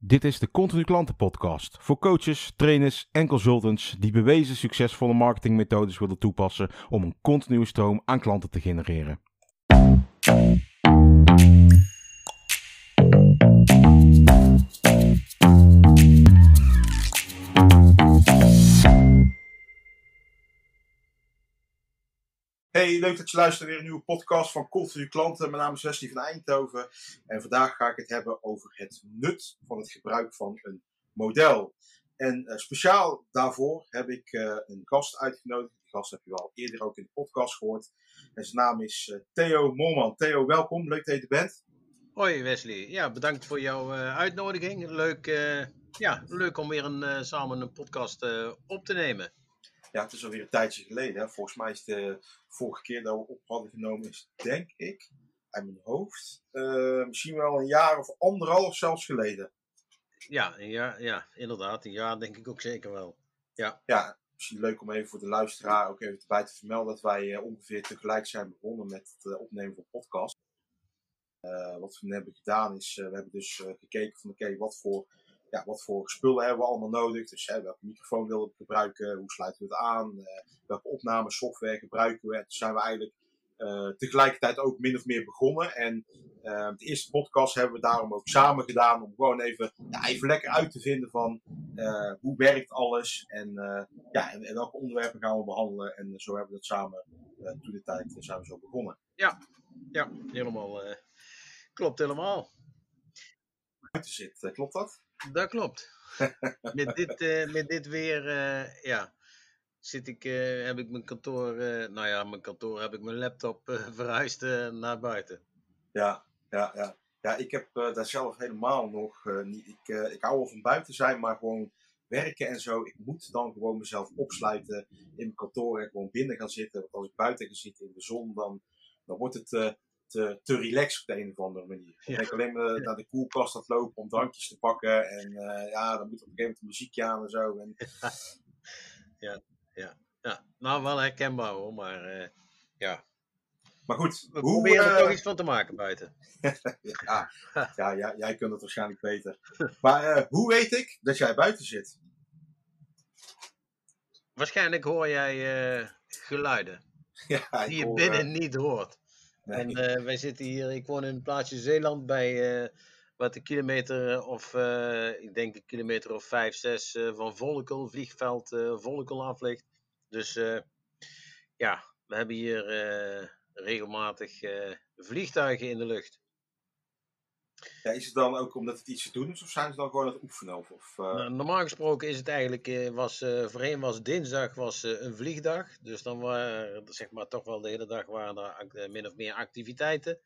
Dit is de Continu Klanten Podcast voor coaches, trainers en consultants die bewezen succesvolle marketingmethodes willen toepassen om een continue stroom aan klanten te genereren. Hey, leuk dat je luistert weer een nieuwe podcast van Continu Klanten. Mijn naam is Wesley van Eindhoven en vandaag ga ik het hebben over het nut van het gebruik van een model. En uh, speciaal daarvoor heb ik uh, een gast uitgenodigd. Die gast heb je wel eerder ook in de podcast gehoord. En zijn naam is uh, Theo Molman. Theo, welkom. Leuk dat je er bent. Hoi Wesley. Ja, bedankt voor jouw uitnodiging. Leuk, ja, leuk om weer een, samen een podcast op te nemen ja, het is alweer een tijdje geleden. Hè. Volgens mij is de vorige keer dat we op hadden genomen, is denk ik, uit mijn hoofd, uh, misschien wel een jaar of anderhalf zelfs geleden. Ja, een jaar, ja, inderdaad. Een jaar denk ik ook zeker wel. Ja. ja, misschien leuk om even voor de luisteraar ook even erbij te vermelden dat wij uh, ongeveer tegelijk zijn begonnen met het opnemen van podcast. wat we hebben gedaan is, we hebben dus gekeken van oké, wat voor ja, wat voor spullen hebben we allemaal nodig? Dus hè, welke microfoon willen we gebruiken? Hoe sluiten we het aan? Uh, welke opnamesoftware gebruiken we? En toen zijn we eigenlijk uh, tegelijkertijd ook min of meer begonnen. En uh, de eerste podcast hebben we daarom ook samen gedaan. Om gewoon even, ja, even lekker uit te vinden van hoe werkt alles. En, ja, en, en, welke onderwerpen gaan we behandelen. En zo hebben we dat samen toen de tijd zijn we zo begonnen. Ja, ja helemaal. klopt helemaal. Buiten zit, klopt dat? Dat klopt. met, dit, uh, met dit weer, uh, ja, zit ik, uh, heb ik mijn kantoor, nou ja, mijn kantoor heb ik mijn laptop verhuisd naar buiten. Ja, ja, ja. Ja, ik heb daar zelf helemaal nog niet. Ik, ik hou wel van buiten zijn, maar gewoon werken en zo. Ik moet dan gewoon mezelf opsluiten in mijn kantoor en gewoon binnen gaan zitten. Want als ik buiten ga zitten in de zon, dan, dan wordt het te, te relaxed op de een of andere manier. Ik denk alleen maar naar de koelkast dat lopen om drankjes te pakken. En uh, ja, dan moet op een gegeven moment een muziekje aan en zo. En... ja, ja, ja. Nou, wel herkenbaar hoor, maar uh, ja. Maar goed, we hoe proberen er uh... toch iets van te maken buiten. ja, ja, ja, jij kunt het waarschijnlijk beter. Maar hoe weet ik dat jij buiten zit? Waarschijnlijk hoor jij geluiden ja, die je hoor, binnen niet hoort. En uh, wij zitten hier, ik woon in het plaatsje Zeeland bij uh, wat een kilometer of, uh, ik denk een kilometer of vijf, zes van Volkel, vliegveld Volkel af ligt. Dus ja, we hebben hier regelmatig vliegtuigen in de lucht. Ja, is het dan ook omdat het iets te doen is of zijn ze dan gewoon aan het oefenen? Of, of nou, normaal gesproken is het eigenlijk, was, voorheen was dinsdag was, een vliegdag. Dus dan waren zeg maar toch wel de hele dag waren er min of meer activiteiten.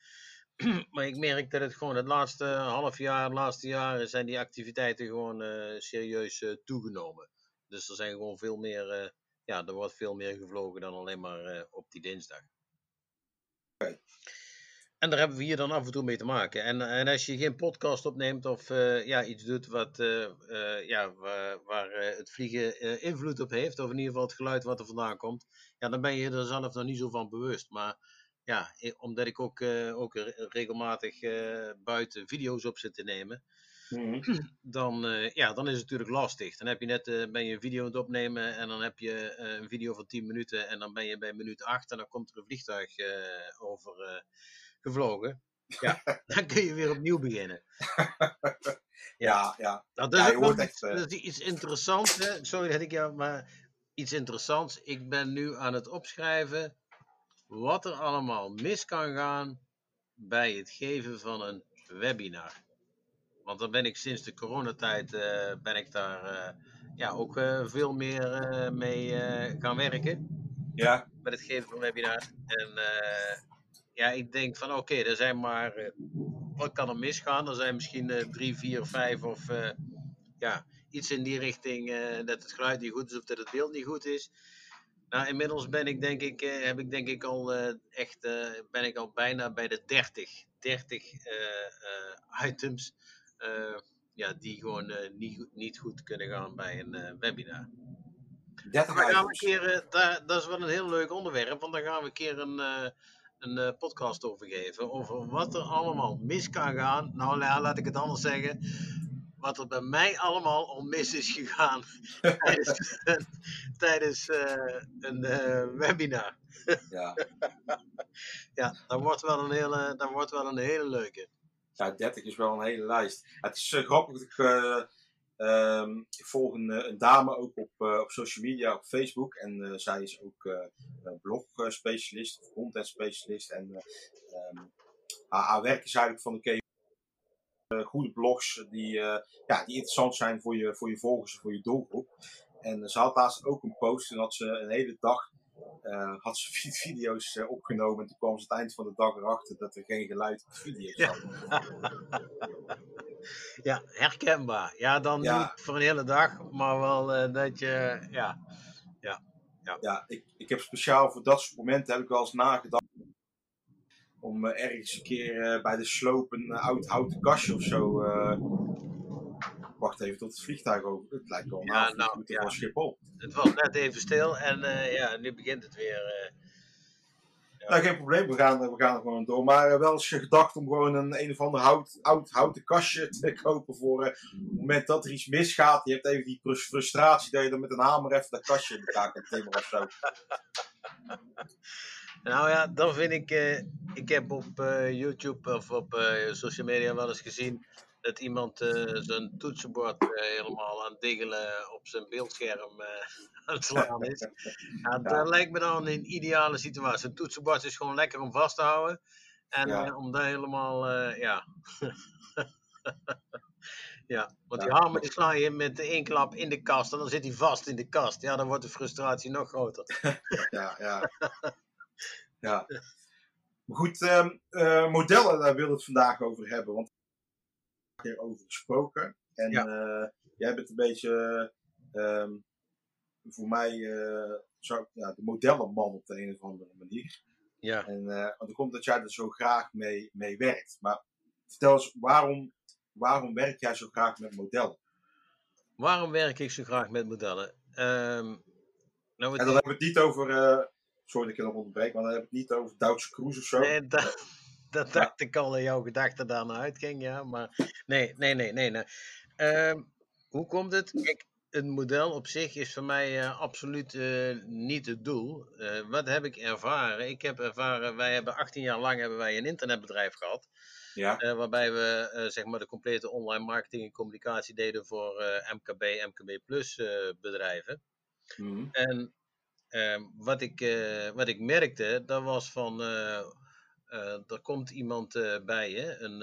maar ik merk dat het gewoon het laatste half jaar, het laatste jaren zijn die activiteiten gewoon serieus toegenomen. Dus er zijn gewoon veel meer, ja, er wordt veel meer gevlogen dan alleen maar op die dinsdag. Okay. En daar hebben we hier dan af en toe mee te maken. En, en als je geen podcast opneemt of uh, ja, iets doet wat, uh, uh, ja, waar, waar het vliegen invloed op heeft, of in ieder geval het geluid wat er vandaan komt, ja, dan ben je er zelf nog niet zo van bewust. Maar ja, omdat ik ook, ook regelmatig buiten video's op zit te nemen, mm -hmm. dan, ja, dan is het natuurlijk lastig. Dan heb je net, ben je een video aan het opnemen en dan heb je een video van 10 minuten en dan ben je bij minuut 8 en dan komt er een vliegtuig over gevlogen. Ja, dan kun je weer opnieuw beginnen. ja, ja. Nou, dat, is ja, ook echt, dat is iets interessants. Hè? Sorry dat ik jou, maar iets interessants. Ik ben nu aan het opschrijven wat er allemaal mis kan gaan bij het geven van een webinar. Want dan ben ik sinds de coronatijd uh, ben ik daar uh, ja, ook uh, veel meer mee gaan werken. Ja. Met het geven van webinar. En ja, ik denk van oké, er zijn maar. Uh, wat kan er misgaan? Er zijn misschien uh, drie, vier, vijf of uh, ja, iets in die richting dat het geluid niet goed is of dat het beeld niet goed is. Nou, inmiddels ben ik denk ik, heb ik denk ik al echt, ben ik al bijna bij de 30, 30 items ja, die gewoon niet, niet goed kunnen gaan bij een webinar. 30 gaan we een keer, daar, dat is wel een heel leuk onderwerp, want dan gaan we een keer een een uh, podcast over geven. Over wat er allemaal mis kan gaan. Nou ja, laat ik het anders zeggen. wat er bij mij allemaal om mis is gegaan tijdens, tijdens uh, een uh, webinar. Ja. ja, dat wordt, wel een hele, dat wordt wel een hele leuke. Ja, 30 is wel een hele lijst. Het is uh, grappig um, ik volg een, een, dame ook op, op social media, op Facebook. En zij is ook blog-specialist of content-specialist. En um, haar, haar, werk is eigenlijk van oké, eh, goede blogs die, eh, ja, die interessant zijn voor je, voor je volgers en voor je doelgroep. En ze had laatst ook een post en had ze een hele dag uh, had ze video's uh, opgenomen. En toen kwam ze het eind van de dag erachter dat er geen geluid op video's ja. ja, herkenbaar. Ja, dan ja. niet voor een hele dag, maar wel uh, dat je, ja. Ja, ja. ja ik, ik heb speciaal voor dat soort momenten heb ik wel eens nagedacht om uh, ergens een keer uh, bij de sloop een oud houten kastje of zo. Wacht even tot het vliegtuig over. Het lijkt wel ja, nou, nou ja. Schiphol. Het was net even stil en ja, nu begint het weer. Nou, geen probleem, we gaan, we gaan er gewoon door. Maar wel eens gedacht om gewoon een een of ander hout, oud houten kastje te kopen voor het moment dat er iets misgaat. Je hebt even die frustratie dat je dan met een hamer even dat kastje in elkaar kan timmeren of zo. Nou ja, dan vind ik. Uh, ik heb op uh, YouTube of op social media wel eens gezien dat iemand zijn toetsenbord helemaal aan het diggelen op zijn beeldscherm aan het slaan is. Ja, dat lijkt me dan een ideale situatie. Een toetsenbord is gewoon lekker om vast te houden. En ja. om daar helemaal. ja. Ja, want die hamer die sla je met één klap in de kast en dan zit hij vast in de kast. Ja, dan wordt de frustratie nog groter. ja, ja. Ja. Maar goed, um, uh, modellen, daar wil ik het vandaag over hebben. Want we hebben er over gesproken. En ja. uh, jij bent een beetje, um, voor mij, uh, zo, ja, de modellenman op de een of andere manier. Ja. En want dan komt dat jij er zo graag mee, mee werkt. Maar vertel eens, waarom, waarom werk jij zo graag met modellen? Waarom werk ik zo graag met modellen? Um, nou, en dan hebben we het niet over Sorry dat ik je nog onderbreek, maar dan heb ik het niet over Duitse cruise of zo. Nee, dat, dat dacht ik al in jouw gedachten daarna uitging, ja. Maar nee, nee, nee, nee. nee. Uh, hoe komt het? Kijk, een model op zich is voor mij uh, absoluut uh, niet het doel. Uh, wat heb ik ervaren? Ik heb ervaren, wij hebben 18 jaar lang hebben wij een internetbedrijf gehad. Ja. waarbij we zeg maar de complete online marketing en communicatie deden voor MKB, MKB Plus bedrijven. Mm. En Ehm, wat, ik, wat ik merkte, dat was van, er komt iemand bij je, een,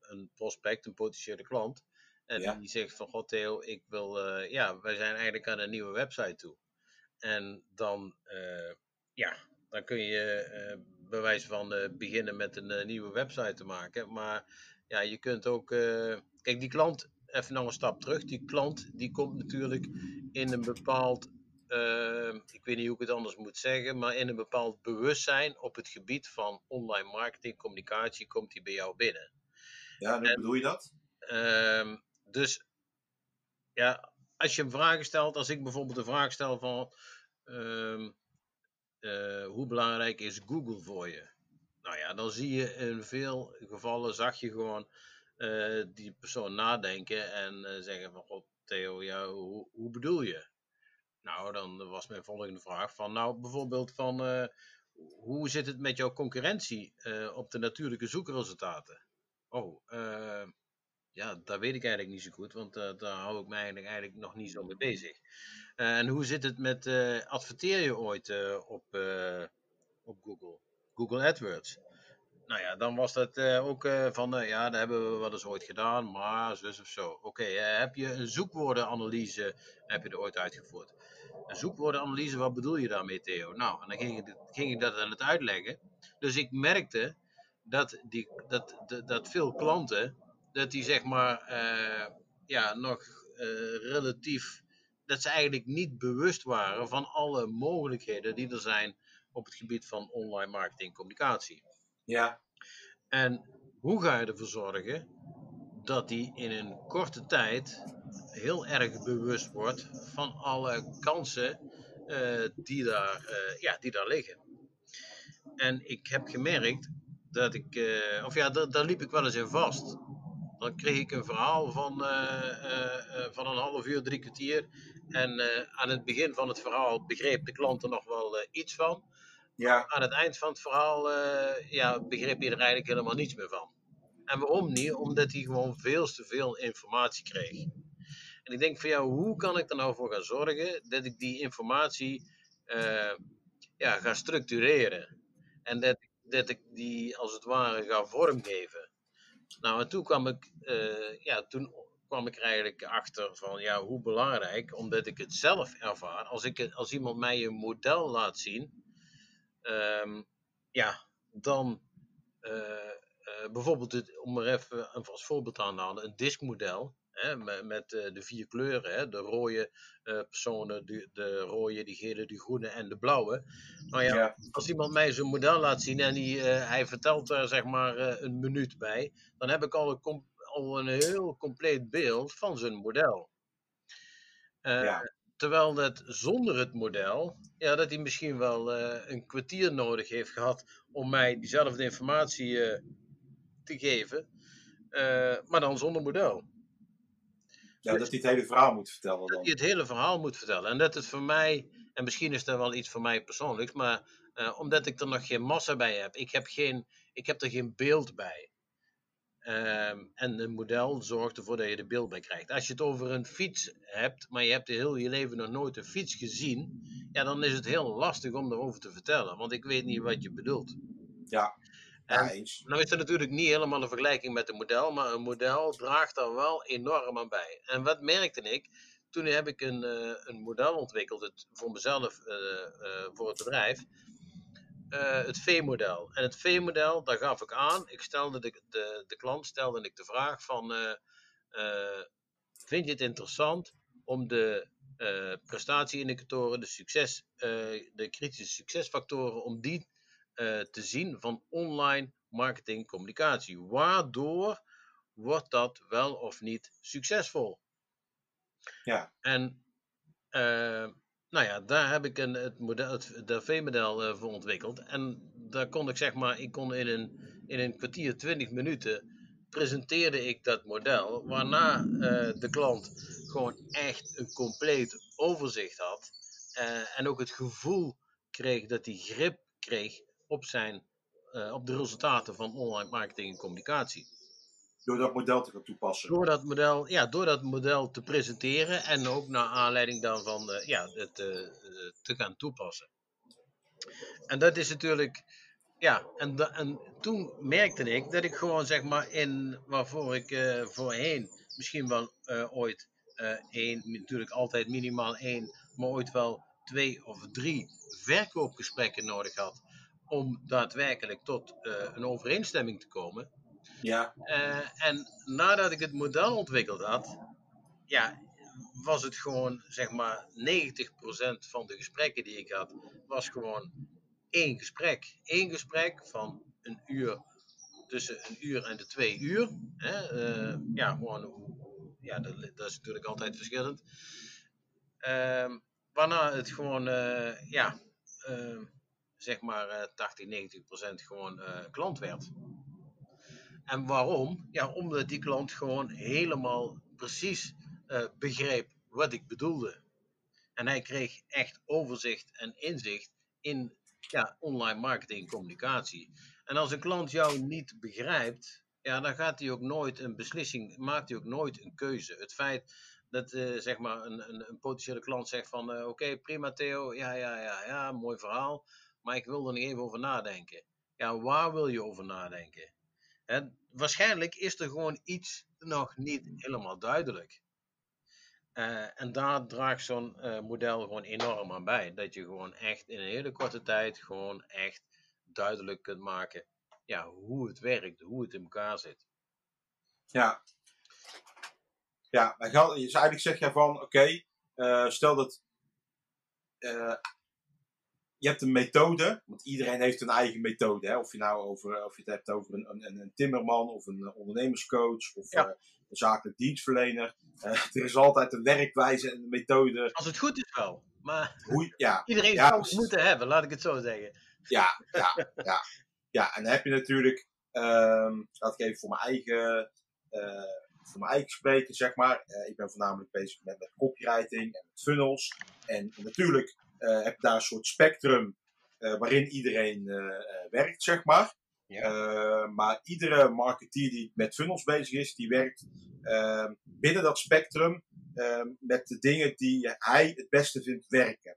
een prospect, een potentiële klant. En die zegt van, god Theo, ik wil, ja, wij zijn eigenlijk aan een nieuwe website toe. En dan, ja, dan kun je bij wijze van beginnen met een nieuwe website te maken. Maar ja, je kunt ook, kijk, die klant, even nog een stap terug, die klant die komt natuurlijk in een bepaald uh, ik weet niet hoe ik het anders moet zeggen, maar in een bepaald bewustzijn op het gebied van online marketing, communicatie, komt hij bij jou binnen. Ja, hoe bedoel je dat? Uh, dus ja, als je hem vragen stelt, als ik bijvoorbeeld een vraag stel van uh, hoe belangrijk is Google voor je? Nou ja, dan zie je in veel gevallen, zag je gewoon uh, die persoon nadenken en uh, zeggen van, god Theo, ja, hoe, hoe bedoel je? Nou, dan was mijn volgende vraag van, nou bijvoorbeeld van, uh, hoe zit het met jouw concurrentie uh, op de natuurlijke zoekresultaten? Oh, uh, ja, dat weet ik eigenlijk niet zo goed, want daar hou ik me eigenlijk, eigenlijk nog niet zo mee bezig. en hoe zit het met, adverteer je ooit op, op Google? Google AdWords? Nou ja, dan was dat ook van, ja, dat hebben we wel eens ooit gedaan, maar zus of zo. Oké, heb je een zoekwoordenanalyse, heb je er ooit uitgevoerd? Een zoekwoordenanalyse, wat bedoel je daarmee, Theo? Nou, en dan ging ik, ging ik dat aan het uitleggen. Dus ik merkte dat, die, dat, dat, dat veel klanten, dat die zeg maar, ja, nog relatief, dat ze eigenlijk niet bewust waren van alle mogelijkheden die er zijn op het gebied van online marketing en communicatie. Ja. En hoe ga je ervoor zorgen dat die in een korte tijd heel erg bewust wordt van alle kansen uh, die, daar, uh, ja, die daar liggen. En ik heb gemerkt dat ik, uh, of ja, daar, daar liep ik wel eens in vast. dan kreeg ik een verhaal van, van een half uur, drie kwartier. En aan het begin van het verhaal begreep de klant er nog wel iets van. Ja. Aan het eind van het verhaal ja, begreep je er eigenlijk helemaal niets meer van. En waarom niet? Omdat hij gewoon veel te veel informatie kreeg. En ik denk van ja, hoe kan ik er nou voor gaan zorgen dat ik die informatie uh, ja, ga structureren. En dat, dat ik die als het ware ga vormgeven. Nou, en toen kwam ik, uh, ja, toen kwam ik er eigenlijk achter van ja, hoe belangrijk, omdat ik het zelf ervaar. Als, ik, als iemand mij een model laat zien, um, ja, dan uh, uh, bijvoorbeeld, het, om er even als voorbeeld aan te halen, een diskmodel. Hè, met, met uh, de vier kleuren, hè, de rode personen, de, de rode, die gele, die groene en de blauwe. Nou ja, ja. als iemand mij zo'n model laat zien en die, hij vertelt daar zeg maar een minuut bij, dan heb ik al een, al een heel compleet beeld van zijn model. Ja. Terwijl dat zonder het model, ja, dat hij misschien wel een kwartier nodig heeft gehad om mij diezelfde informatie te geven, uh, maar dan zonder model. Ja, dus, dat hij het hele verhaal moet vertellen. Dan. Dat hij het hele verhaal moet vertellen. En dat het voor mij, en misschien is dat wel iets voor mij persoonlijks, maar omdat ik er nog geen massa bij heb, ik heb, geen, ik heb er geen beeld bij. Um, en een model zorgt ervoor dat je er beeld bij krijgt. Als je het over een fiets hebt, maar je hebt heel je leven nog nooit een fiets gezien, ja, dan is het heel lastig om erover te vertellen, want ik weet niet wat je bedoelt. Ja. En, nou is er natuurlijk niet helemaal een vergelijking met een model, maar een model draagt daar wel enorm aan bij. En wat merkte ik? Toen heb ik een, uh, een model ontwikkeld, het, voor mezelf, uh, uh, voor het bedrijf, het V-model. En het V-model, daar gaf ik aan, ik stelde de, de, de klant stelde ik de vraag van, vind je het interessant om de prestatieindicatoren, de, succes, de kritische succesfactoren, om die te zien van online marketing communicatie. Waardoor wordt dat wel of niet succesvol? Ja. En nou ja, daar heb ik een, het, model, het DV-model uh, voor ontwikkeld. En daar kon ik zeg maar, ik kon in een, in een kwartier, 20 minuten presenteerde ik dat model. Waarna de klant gewoon echt een compleet overzicht had. en ook het gevoel kreeg dat hij grip kreeg op, zijn, op de resultaten van online marketing en communicatie. Door dat model te gaan toepassen. Door dat model, ja, door dat model te presenteren en ook naar aanleiding daarvan uh, ja, het, uh, te gaan toepassen. En dat is natuurlijk, ja, en, en toen merkte ik dat ik gewoon zeg maar in waarvoor ik voorheen misschien wel ooit één, natuurlijk altijd minimaal één, maar ooit wel twee of drie verkoopgesprekken nodig had om daadwerkelijk tot een overeenstemming te komen. Ja. Uh, en nadat ik het model ontwikkeld had, ja, was het gewoon, zeg maar, 90% van de gesprekken die ik had, was gewoon één gesprek. Eén gesprek van een uur, tussen een uur en de twee uur. Hè? Uh, ja, gewoon, ja, dat, dat, is natuurlijk altijd verschillend. Ehm, waarna het gewoon, ja, ehm, zeg maar 80, eh, 90 procent gewoon uh, klant werd. En waarom? Ja, omdat die klant gewoon helemaal precies uh, begreep wat ik bedoelde. En hij kreeg echt overzicht en inzicht in ja, online marketing en communicatie. En als een klant jou niet begrijpt, ja, dan gaat hij ook nooit een beslissing, maakt hij ook nooit een keuze. Het feit dat uh, zeg maar een, een, een, potentiële klant zegt van uh, oké, prima Theo, ja, ja, ja, ja, mooi verhaal maar ik wil er nog even over nadenken. Ja, waar wil je over nadenken? En waarschijnlijk is er gewoon iets nog niet helemaal duidelijk. Uh, en daar draagt zo'n uh, model gewoon enorm aan bij. Dat je gewoon echt in een hele korte tijd gewoon echt duidelijk kunt maken ja, hoe het werkt, hoe het in elkaar zit. Ja. Ja, dus eigenlijk zeg je van, oké, uh, stel dat je hebt een methode, want iedereen heeft een eigen methode. Hè? Of je nou over, of je het hebt over een, een, een timmerman of een ondernemerscoach of ja. uh, een zakelijk dienstverlener. Uh, er is altijd een werkwijze en een methode. Als het goed is wel. Maar Hoe, ja, iedereen ja, zou het moeten hebben, laat ik het zo zeggen. Ja, ja, ja. ja en dan heb je natuurlijk, um, laat ik even voor mijn eigen voor mijn eigen spreken, zeg maar. ik ben voornamelijk bezig met, met copywriting en met funnels. En natuurlijk heb je daar een soort spectrum waarin iedereen werkt, zeg maar. Ja. maar iedere marketeer die met funnels bezig is, die werkt binnen dat spectrum met de dingen die hij het beste vindt werken.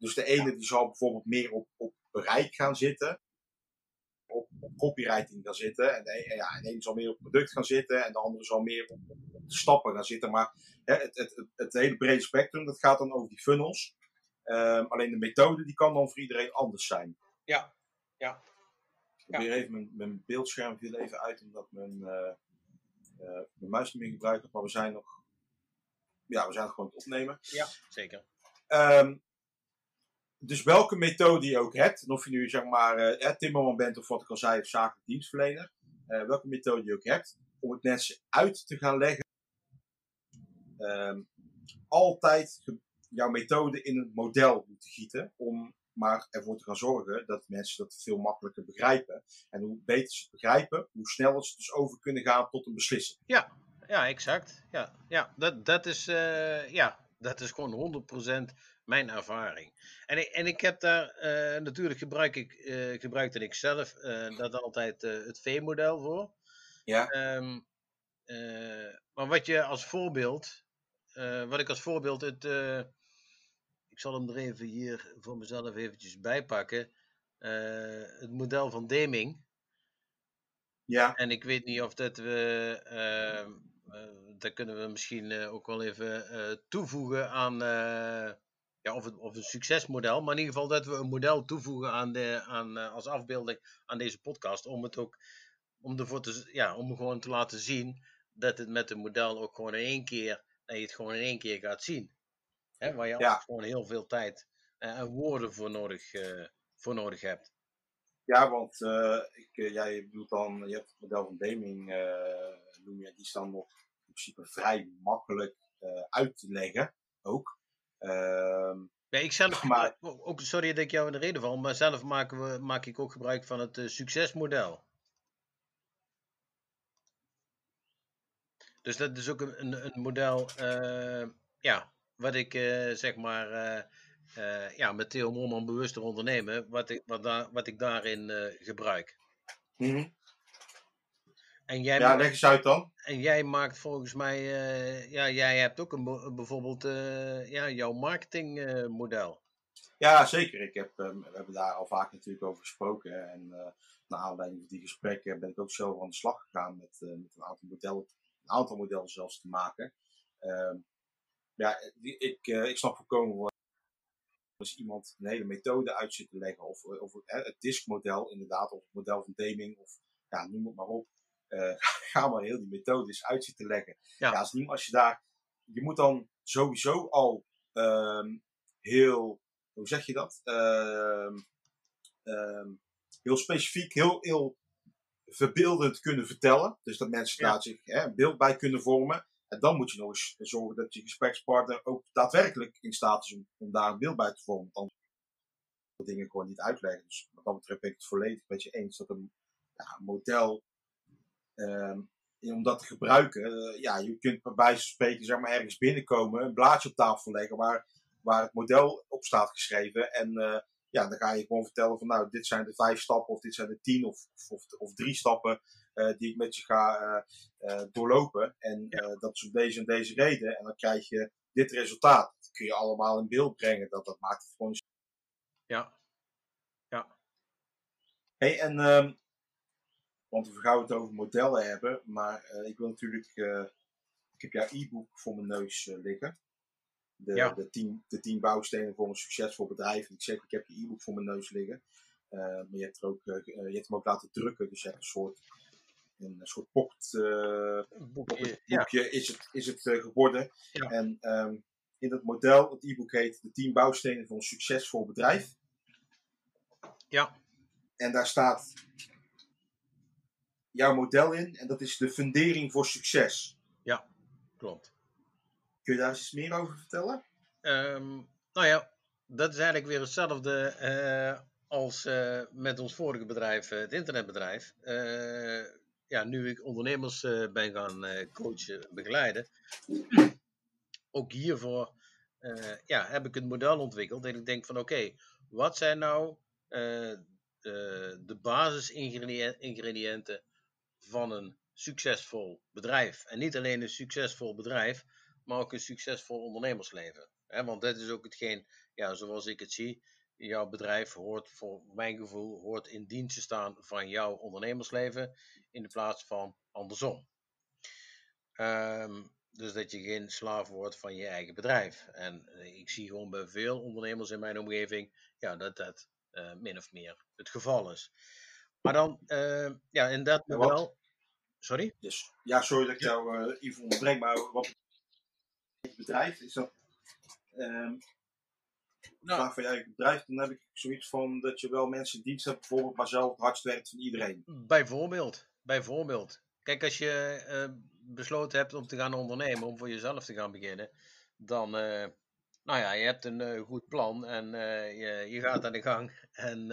Dus de ene die zal bijvoorbeeld meer op, op bereik gaan zitten. Op, op copywriting gaan zitten. En de, ja, en de ene zal meer op product gaan zitten. En de andere zal meer op, stappen gaan zitten. Maar hè, het, het, het, het, hele brede spectrum, dat gaat dan over die funnels. Um, alleen de methode, die kan dan voor iedereen anders zijn. Ja, ja. Ik probeer even mijn, mijn beeldscherm viel even uit, omdat mijn, uh, uh, mijn muis niet meer gebruikt Maar we zijn nog, ja, we zijn nog gewoon het opnemen. Ja, zeker. Um, dus welke methode je ook hebt, of je nu zeg maar uh, timmerman bent of wat ik al zei, of zakelijk dienstverlener, welke methode je ook hebt, om het mensen uit te gaan leggen, um, altijd jouw methode in een model moeten gieten, om maar ervoor te gaan zorgen dat mensen dat veel makkelijker begrijpen. En hoe beter ze het begrijpen, hoe sneller ze dus over kunnen gaan tot een beslissing. Ja, ja exact. Ja, ja dat, dat, is, uh, ja, dat is gewoon 100% mijn ervaring. En ik, en ik heb daar, uh, natuurlijk gebruik ik, uh, gebruikte ik zelf dat altijd het V-model voor. Ja. Um, maar wat je als voorbeeld, wat ik als voorbeeld, het, ik zal hem er even hier voor mezelf eventjes bijpakken. het model van Deming. Ja. En ik weet niet of dat we, ehm, dat kunnen we misschien ook wel even toevoegen aan ja, of, het, of een succesmodel, maar in ieder geval dat we een model toevoegen aan de, aan, uh, als afbeelding aan deze podcast. Om het ook, om ervoor te, ja, om gewoon te laten zien dat het met een model ook gewoon in één keer, dat je het gewoon in één keer gaat zien. Hè, waar je ja. gewoon heel veel tijd uh, en woorden voor nodig, uh, voor nodig hebt. Ja, want ik, jij bedoelt dan, je hebt het model van Deming, noem je, die is dan nog in principe vrij makkelijk uit te leggen ook. Ja, ik zelf, maar, ook, sorry dat ik jou in de reden val, maar zelf maken we, maak ik ook gebruik van het succesmodel. Dus dat is ook een, een, model, ja, wat ik uh, zeg maar, ja, met Theo Moorman bewuster ondernemen, wat ik, wat, da wat ik daarin gebruik. Mm -hmm. En jij ja, maakt, leg eens uit dan. En jij maakt volgens mij, uh, ja, jij hebt ook een, bijvoorbeeld uh, ja, jouw marketingmodel. Uh, ja, zeker. Ik heb, um, we hebben daar al vaak natuurlijk over gesproken. En naar aanleiding van die gesprekken ben ik ook zelf aan de slag gegaan met, met een aantal modellen, een aantal modellen zelfs te maken. Ehm, ja, ik, ik snap voorkomen wat als iemand een hele methode uit zit te leggen, of, of het diskmodel inderdaad, of het model van Deming, of ja, noem het maar op uh, ga maar heel die methodes uit zitten leggen. Ja. ja, als, niet, als je daar, je moet dan sowieso al um, heel, hoe zeg je dat? Um, um, heel specifiek, heel, heel verbeeldend kunnen vertellen. Dus dat mensen ja. daar zich hè, een beeld bij kunnen vormen. En dan moet je nog eens zorgen dat je gesprekspartner ook daadwerkelijk in staat is om, daar een beeld bij te vormen. Want dan dingen gewoon niet uitleggen. Dus wat dat betreft ben ik het volledig met je eens dat een ja, model Um, om dat te gebruiken, uh, ja, je kunt bij wijze van spreken zeg maar, ergens binnenkomen, een blaadje op tafel leggen waar, waar het model op staat geschreven. En uh, ja, dan ga je gewoon vertellen van nou, dit zijn de vijf stappen of dit zijn de tien of, of, of drie stappen die ik met je ga doorlopen. En dat is om deze en deze reden. En dan krijg je dit resultaat. Dat kun je allemaal in beeld brengen. Dat, dat maakt het gewoon. Ja. Ja. Hey, en um, want we gaan het over modellen hebben, maar uh, ik wil natuurlijk, uh, ik heb jouw e-book voor mijn neus uh, liggen. De, ja. de, tien, de tien bouwstenen voor een succesvol bedrijf. En ik zeg, ik heb je e-book voor mijn neus liggen. maar je hebt, er ook, je hebt hem ook laten drukken, dus je hebt een soort, een soort pocket, boekje, boekje is het, is het geworden. Ja. En um, in dat model, het e-book heet De 10 bouwstenen voor een succesvol bedrijf. Ja. En daar staat jouw model in en dat is de fundering voor succes. Ja, klopt. Kun je daar eens meer over vertellen? Um, nou ja, dat is eigenlijk weer hetzelfde uh, als uh, met ons vorige bedrijf, uh, het internetbedrijf. Ja, nu ik ondernemers ben gaan coachen, begeleiden, ook hiervoor ja, heb ik een model ontwikkeld. En ik denk van oké, wat zijn nou de basisingrediënten van een succesvol bedrijf? En niet alleen een succesvol bedrijf, maar ook een succesvol ondernemersleven. want dat is ook hetgeen, ja, zoals ik het zie, jouw bedrijf hoort voor mijn gevoel hoort in dienst te staan van jouw ondernemersleven in de plaats van andersom. Ehm, dus dat je geen slaaf wordt van je eigen bedrijf. En eh, ik zie gewoon bij veel ondernemers in mijn omgeving ja, dat dat uh, min of meer het geval is. Maar dan, uh, ja, in dat model. Sorry? Dus, ja, sorry dat ik jou uh, even onderbreek, maar wat bedrijf is dat. Um, nou, vraag van je eigen bedrijf, dan heb ik zoiets van dat je wel mensen dienst hebt, bijvoorbeeld, maar zelf het hardst werkt van iedereen. Bijvoorbeeld, bijvoorbeeld. Kijk, als je uh, besloten hebt om te gaan ondernemen, om voor jezelf te gaan beginnen, dan, uh, nou ja, je hebt een uh, goed plan en je, je, gaat aan de gang en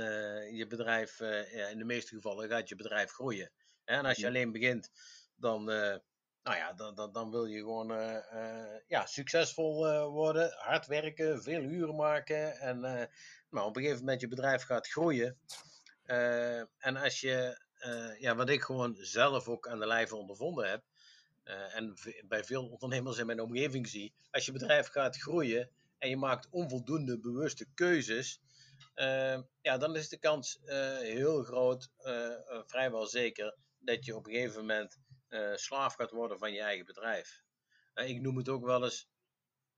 je bedrijf, ja, in de meeste gevallen gaat je bedrijf groeien. En als je alleen begint, dan, nou ja, dan, dan, dan wil je gewoon ja, succesvol worden, hard werken, veel uren maken en nou, op een gegeven moment je bedrijf gaat groeien. en als je ja, wat ik gewoon zelf ook aan de lijve ondervonden heb. En bij veel ondernemers in mijn omgeving zie. Als je bedrijf gaat groeien en je maakt onvoldoende bewuste keuzes. Ja, dan is de kans heel groot, vrijwel zeker, dat je op een gegeven moment slaaf gaat worden van je eigen bedrijf. ik noem het ook wel eens.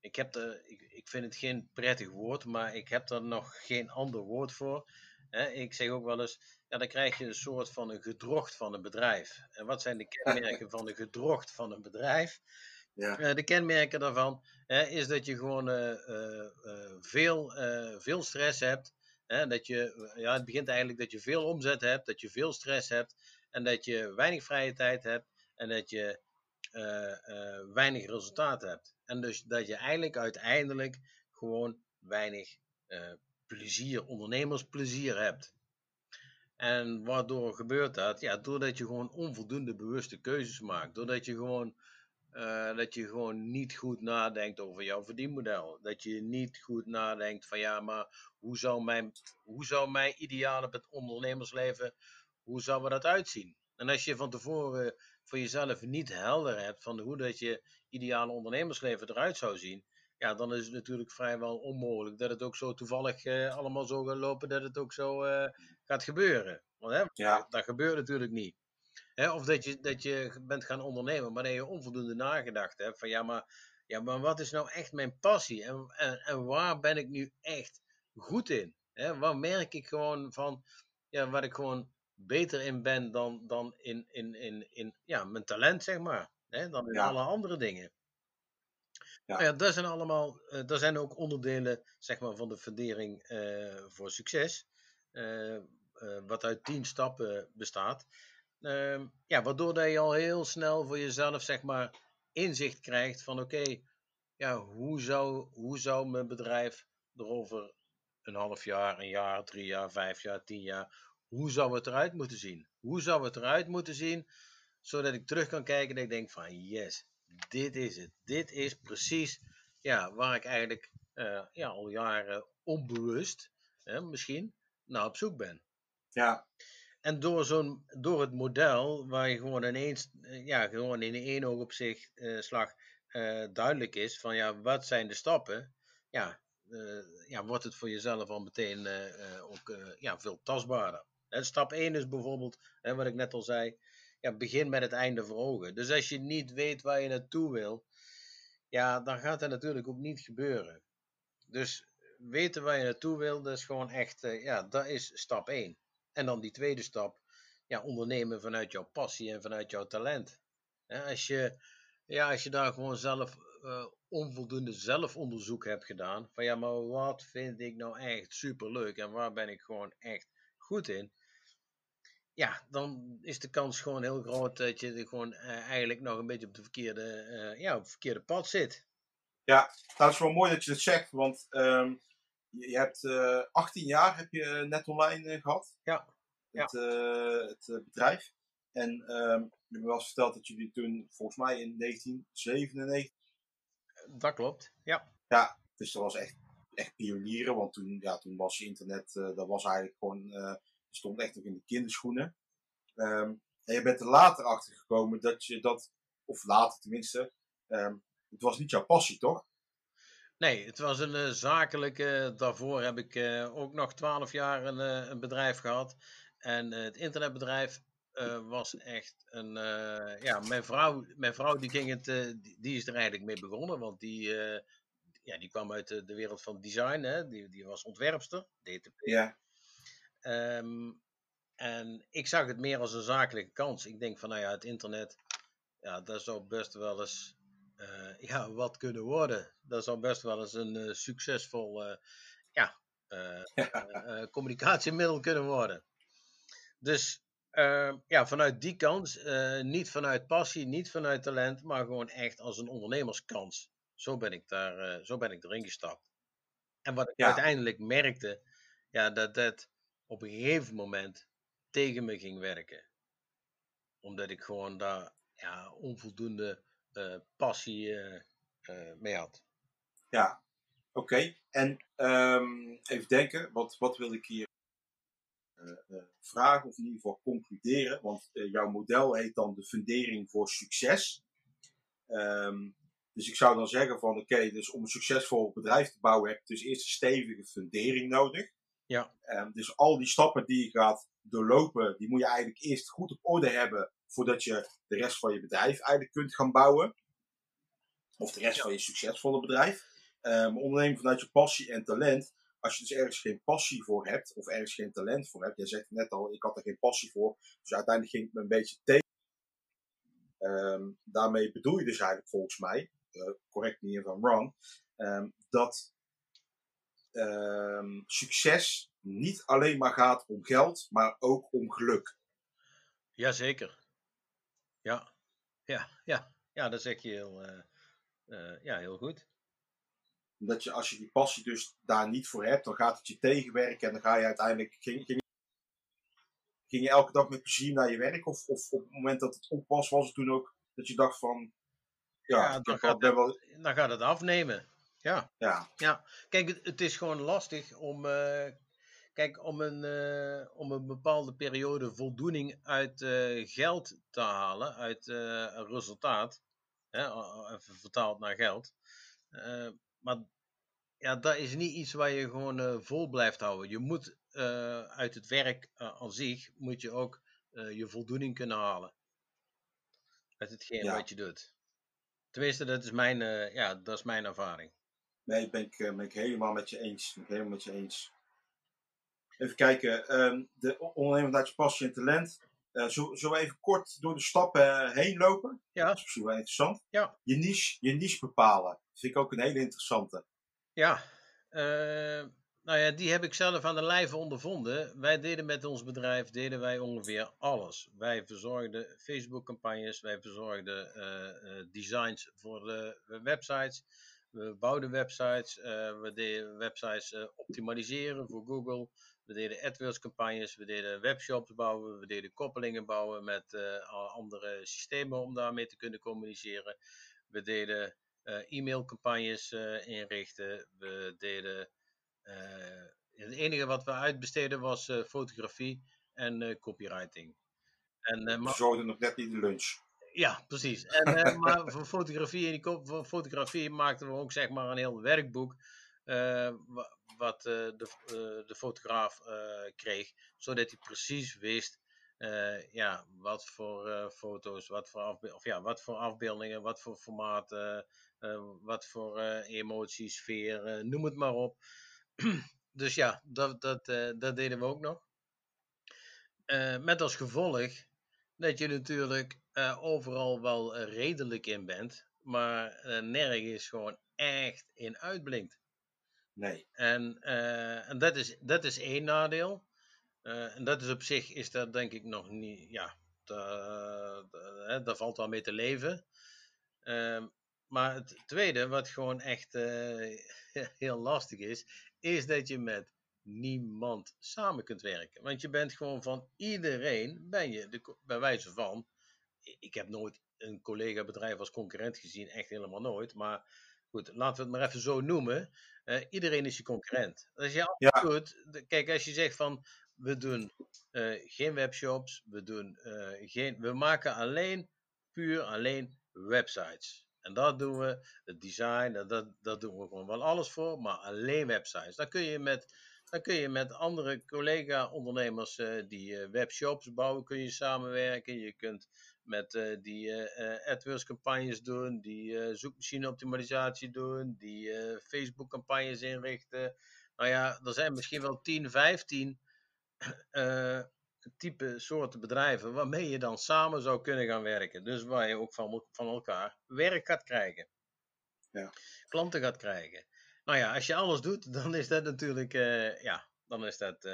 Ik, heb er, ik, ik vind het geen prettig woord, maar ik heb er nog geen ander woord voor. ik zeg ook wel eens ja, dan krijg je een soort van een gedrocht van een bedrijf. En wat zijn de kenmerken van een gedrocht van een bedrijf? Ja. Uh, de kenmerken daarvan hè, is dat je gewoon uh, uh, veel, veel stress hebt. Hè, dat je, ja, het begint eigenlijk dat je veel omzet hebt, dat je veel stress hebt en dat je weinig vrije tijd hebt en dat je weinig resultaat hebt. En dus dat je eigenlijk uiteindelijk gewoon weinig plezier, ondernemersplezier hebt. En waardoor gebeurt dat? Ja, doordat je gewoon onvoldoende bewuste keuzes maakt. Doordat je gewoon, dat je gewoon niet goed nadenkt over jouw verdienmodel. Dat je niet goed nadenkt van ja, maar hoe zou mijn, hoe zou mijn ideale ondernemersleven, hoe zou dat uitzien? En als je van tevoren voor jezelf niet helder hebt van hoe dat je ideale ondernemersleven eruit zou zien, ja, dan is het natuurlijk vrijwel onmogelijk dat het ook zo toevallig uh, allemaal zo gaat lopen dat het ook zo uh, gaat gebeuren. Want hè, ja. dat gebeurt natuurlijk niet. Hè, of dat je, dat je bent gaan ondernemen, maar dat je onvoldoende nagedacht hebt van ja, maar, ja, maar wat is nou echt mijn passie en, en, en waar ben ik nu echt goed in? Hè, waar merk ik gewoon van, ja, waar ik gewoon beter in ben dan, dan in, in, in, in ja, mijn talent, zeg maar. Hè, dan in alle andere dingen. Ja. Nou ja, dat zijn allemaal, uh, dat zijn ook onderdelen zeg maar, van de fundering uh, voor succes. Uh, wat uit tien stappen bestaat. Ehm, ja, waardoor dat je al heel snel voor jezelf zeg maar, inzicht krijgt van oké, ja, hoe, zou, hoe zou mijn bedrijf er over een half jaar, een jaar, drie jaar, vijf jaar, tien jaar, hoe zou het eruit moeten zien? Hoe zou het eruit moeten zien, zodat ik terug kan kijken en ik denk van yes, dit is het. Dit is precies ja, waar ik eigenlijk uh, ja, al jaren onbewust hè, misschien naar op zoek ben. Ja. En door, zo'n, door het model, waar je gewoon ineens, eh, ja, gewoon in één oog op zich uh, slag uh, duidelijk is van ja, wat zijn de stappen, ja, ja wordt het voor jezelf al meteen ook ja, veel tastbaarder. Stap 1 is bijvoorbeeld, hè, wat ik net al zei, ja, begin met het einde voor ogen. Dus als je niet weet waar je naartoe wil, ja, dan gaat dat natuurlijk ook niet gebeuren. Dus weten waar je naartoe wil, dat is gewoon echt, uh, ja, dat is stap 1. En dan die tweede stap, ja, ondernemen vanuit jouw passie en vanuit jouw talent. als, je, ja, als je daar gewoon zelf uh, onvoldoende zelfonderzoek hebt gedaan, van ja, maar wat vind ik nou echt superleuk en waar ben ik gewoon echt goed in, ja, dan is de kans gewoon heel groot dat je gewoon uh, eigenlijk nog een beetje op de verkeerde, uh, ja, op het verkeerde pad zit. Ja, dat is wel mooi dat je dat zegt, want um, je, hebt uh, eh, 18 jaar heb je net online gehad. Ja. Het, ja. het bedrijf. En ehm je hebt me wel eens verteld dat jullie toen, volgens mij in 1997... Dat klopt, ja. Ja, dus dat was echt, echt pionieren, want toen, ja, toen was internet, dat was eigenlijk gewoon, stond echt nog in de kinderschoenen. Um, en je bent er later achter gekomen dat je dat, of later tenminste, um, het was niet jouw passie, toch? Nee, het was een uh, zakelijke. Daarvoor heb ik uh, ook nog twaalf jaar een, uh, een, bedrijf gehad. En het internetbedrijf was echt een. ja, mijn vrouw, mijn vrouw die, ging het, die, die, is er eigenlijk mee begonnen. Want die, ja, die kwam uit de, de, wereld van design. Hè? Die, die was ontwerpster, DTP. Ja. Um, en ik zag het meer als een zakelijke kans. Ik denk van, nou ja, het internet, ja, dat zou best wel eens uh, ja, wat kunnen worden. Dat zou best wel eens een uh, succesvol uh, ja, communicatiemiddel kunnen worden. Dus ja, vanuit die kans, niet vanuit passie, niet vanuit talent, maar gewoon echt als een ondernemerskans. Zo ben ik, daar, zo ben ik erin gestapt. En wat ik ja. uiteindelijk merkte, ja, dat dat op een gegeven moment tegen me ging werken. Omdat ik gewoon daar ja, onvoldoende uh, passie uh, uh, mee had. Ja, oké. En um, even denken, wat, wat wil ik hier vragen, of in ieder geval concluderen? Want jouw model heet dan de fundering voor succes. Um, dus ik zou dan zeggen van oké, dus om een succesvol bedrijf te bouwen heb je dus eerst een stevige fundering nodig. Ja. Um, dus al die stappen die je gaat doorlopen, die moet je eigenlijk eerst goed op orde hebben voordat je de rest van je bedrijf eigenlijk kunt gaan bouwen. Of de rest ja. van je succesvolle bedrijf. Um, ondernemen vanuit je passie en talent. Als je dus ergens geen passie voor hebt, of ergens geen talent voor hebt. Jij zegt net al, ik had er geen passie voor. Dus uiteindelijk ging het me een beetje tegen. Um, daarmee bedoel je dus eigenlijk volgens mij, uh, correct me if I'm wrong, um, dat succes niet alleen maar gaat om geld, maar ook om geluk. Jazeker. Ja, ja, ja, ja, dat zeg je heel, uh, uh, ja, heel goed. Omdat je, als je die passie dus daar niet voor hebt, dan gaat het je tegenwerken en dan ga je uiteindelijk. Ging, ging, ging je elke dag met plezier naar je werk? Of, of op het moment dat het op was, was het toen ook dat je dacht van. Ja, ja dan, gaat het, wel... dan gaat het afnemen. Ja. Ja. ja. Kijk, het, het is gewoon lastig om. Uh, Kijk, om een, uh, om een bepaalde periode voldoening uit uh, geld te halen, uit een resultaat, hè, even vertaald naar geld. maar ja, dat is niet iets waar je gewoon vol blijft houden. Je moet uit het werk aan zich, moet je ook je voldoening kunnen halen. Uit hetgeen ja. wat je doet. Tenminste, dat is mijn, ja, dat is mijn ervaring. Nee, ben ik, ben ik helemaal met je eens. Ben ik helemaal met je eens. Even kijken, um, de ondernemer dat je passie en talent. Uh, zullen we even kort door de stappen heen lopen? Ja. Dat is misschien wel interessant. Ja. Je niche, je niche bepalen. Dat vind ik ook een hele interessante. Ja, uh, nou ja, die heb ik zelf aan de lijve ondervonden. Wij deden met ons bedrijf deden wij ongeveer alles. Wij verzorgden Facebook-campagnes, wij verzorgden uh, designs voor de websites. We bouwden websites, we deden websites optimaliseren voor Google. We deden AdWords campagnes, we deden webshops bouwen, we deden koppelingen bouwen met uh, andere systemen om daarmee te kunnen communiceren. We deden uh, e-mailcampagnes uh, inrichten. We deden. het enige wat we uitbesteden was fotografie en copywriting. En, we maar... zorgden nog net niet de lunch. Ja, precies. En, maar voor fotografie, en die voor fotografie maakten we ook zeg maar een heel werkboek. Uh, wat uh, de, de fotograaf kreeg, zodat hij precies wist ja, wat voor foto's, wat voor, of, ja, wat voor afbeeldingen, wat voor formaten, wat voor emoties, sfeer, noem het maar op. dus ja, dat, dat, dat deden we ook nog. met als gevolg dat je natuurlijk overal wel redelijk in bent, maar nergens gewoon echt in uitblinkt. Nee. En, en dat, is, dat is één nadeel. En dat is op zich, is dat denk ik nog niet, ja, daar valt wel mee te leven. Uh, maar het tweede, wat gewoon echt uh, heel lastig is, is dat je met niemand samen kunt werken. Want je bent gewoon van iedereen, ben je, de, bij wijze van, ik heb nooit een collega-bedrijf als concurrent gezien, echt helemaal nooit. Maar goed, laten we het maar even zo noemen. Uh, iedereen is je concurrent. Als je ja. doet, kijk, als je zegt van we doen uh, geen webshops, we, doen, uh, geen, we maken alleen, puur alleen websites. En dat doen we, het design, dat, dat, dat doen we gewoon wel alles voor, maar alleen websites. Dan kun je met, dan kun je met andere collega-ondernemers die webshops bouwen, kun je samenwerken. Je kunt met uh, die uh, AdWords campagnes doen, die zoekmachine optimalisatie doen, die Facebook campagnes inrichten. Nou ja, er zijn misschien wel 10, 15 type soorten bedrijven waarmee je dan samen zou kunnen gaan werken. Dus waar je ook van, van elkaar werk gaat krijgen. Ja. Klanten gaat krijgen. Nou ja, als je alles doet, dan is dat natuurlijk, ja, dan is dat...